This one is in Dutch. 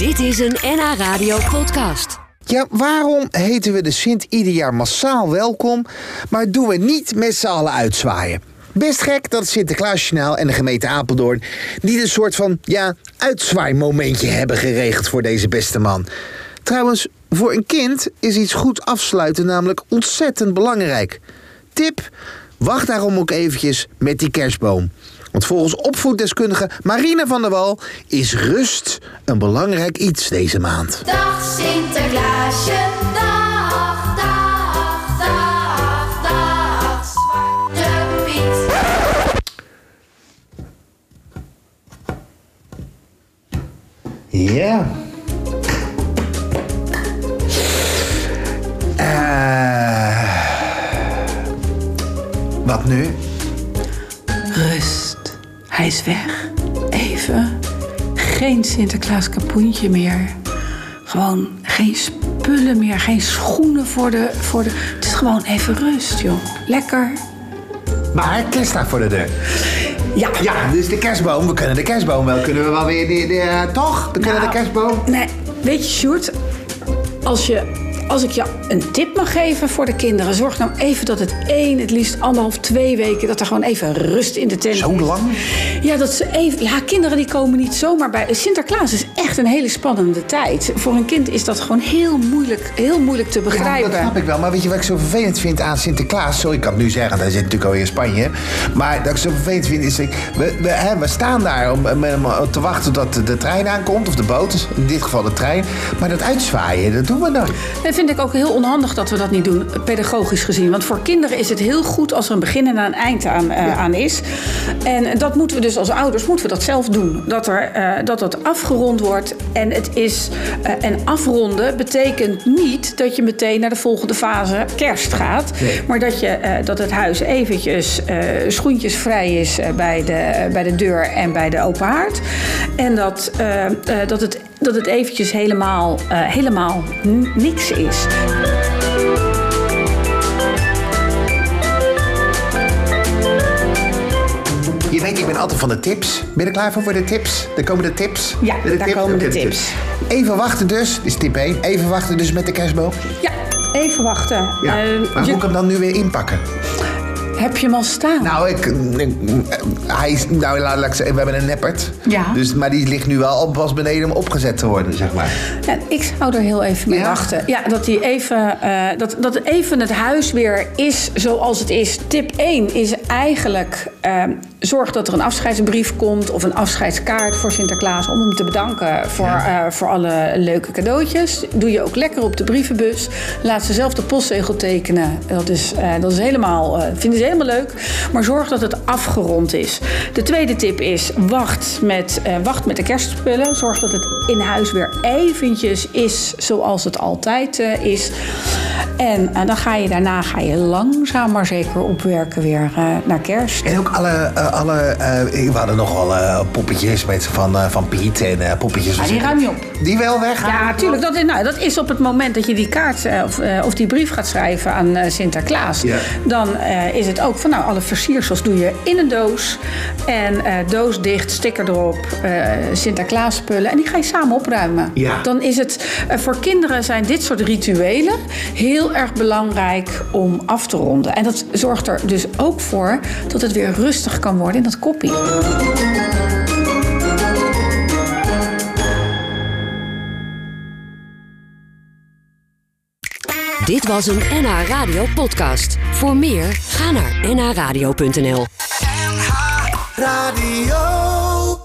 Dit is een NH Radio podcast. Ja, waarom heten we de Sint ieder jaar massaal welkom, maar doen we niet met z'n allen uitzwaaien? Best gek dat het Sinterklaasjournaal en de gemeente Apeldoorn niet een soort van, ja, uitzwaaimomentje hebben geregeld voor deze beste man. Trouwens, voor een kind is iets goed afsluiten namelijk ontzettend belangrijk. Tip, wacht daarom ook eventjes met die kerstboom. Want volgens opvoeddeskundige Marina van der Wal is rust een belangrijk iets deze maand. Dag Sinterklaasje, dag, dag, dag, dag, Zwarte Piet. Ja. Eh, wat nu? Hij is weg. Even. Geen Sinterklaas kapoentje meer. Gewoon geen spullen meer. Geen schoenen voor de, voor de... Het is gewoon even rust, joh. Lekker. Maar kerst staat voor de deur. Ja. Ja, dus de kerstboom. We kunnen de kerstboom wel. Kunnen we wel weer... De, de, eh, toch? We kunnen Nou. de kerstboom. Nee, weet je, Sjoerd, als, je, als ik je een tip mag geven voor de kinderen, zorg nou even dat het één, het liefst anderhalf, twee weken, dat er gewoon even rust in de tent Zo is. lang? Ja, dat ze even. Ja, kinderen die komen niet zomaar bij. Sinterklaas is echt een hele spannende tijd. Voor een kind is dat gewoon heel moeilijk, heel moeilijk te Ja, begrijpen. dat snap ik wel. Maar weet je wat ik zo vervelend vind aan Sinterklaas? Sorry, ik kan het nu zeggen, hij zit natuurlijk alweer in Spanje. Maar dat ik zo vervelend vind is... dat We, we, hè, we staan daar om, te wachten tot de, de trein aankomt. Of de boot, in dit geval de trein. Maar dat uitzwaaien, dat doen we nooit. Vind ik ook heel onhandig dat we dat niet doen, pedagogisch gezien. Want voor kinderen is het heel goed als er een begin en een eind aan, eh, aan is. En dat moeten we dus als ouders moeten we dat zelf doen. Dat, er, eh, dat dat afgerond wordt. En, het is, eh, en afronden betekent niet dat je meteen naar de volgende fase kerst gaat. Nee. Maar dat, je, dat het huis eventjes schoentjesvrij is bij, de, bij de deur en bij de open haard. En dat, dat, het, dat het eventjes helemaal, eh, helemaal niks is. Je weet, ik ben altijd van de tips. Ben je er klaar voor voor de tips? Daar komen de tips. Ja, De daar tips? komen de tips. Even wachten dus, dit is tip 1. Even wachten dus met de kerstboom. Ja, even wachten. Ja. Eh, maar je- moet ik hem dan nu weer inpakken? Heb je hem al staan? Nou, ik, ik- hij is, nou laat, laat ik zeggen, we hebben een neppert. Ja. Dus, maar die ligt nu wel op, was beneden om opgezet te worden, zeg maar. Ja, ik zou er heel even mee Ja? wachten. Ja, dat, die even, eh, dat, dat even het huis weer is zoals het is. Tip 1 is eigenlijk... eh, zorg dat er een afscheidsbrief komt... of een afscheidskaart voor Sinterklaas... om hem te bedanken voor, eh, voor alle leuke cadeautjes. Doe je ook lekker op de brievenbus. Laat ze zelf de postzegel tekenen. Dat is, eh, dat is helemaal, eh, vinden ze helemaal leuk. Maar zorg dat het afgerond is. De tweede tip is... wacht met, eh, wacht met de kerstspullen. Zorg dat het in huis weer eventjes is zoals het altijd eh, is. En eh, dan ga je daarna ga je langzaam maar zeker opwerken weer eh, naar kerst. En ook alle, eh, alle we hadden nogal poppetjes met, van, van Piet en poppetjes. van Ah, die Sinter- ruim je op. Die wel weg? Ja, tuurlijk. Dat is, nou, dat is op het moment dat je die kaart of, of die brief gaat schrijven aan Sinterklaas. Ja. Dan is het ook van nou, alle versiersels doe je in een doos. En doos dicht, sticker erop, Sinterklaas spullen. En die ga je samen opruimen. Ja. Dan is het, voor kinderen zijn dit soort rituelen heel erg belangrijk om af te ronden. En dat zorgt er dus ook voor dat het weer rustig kan worden in dat koppie. Dit was een NH Radio podcast. Voor meer, ga naar nhradio.nl. Radio.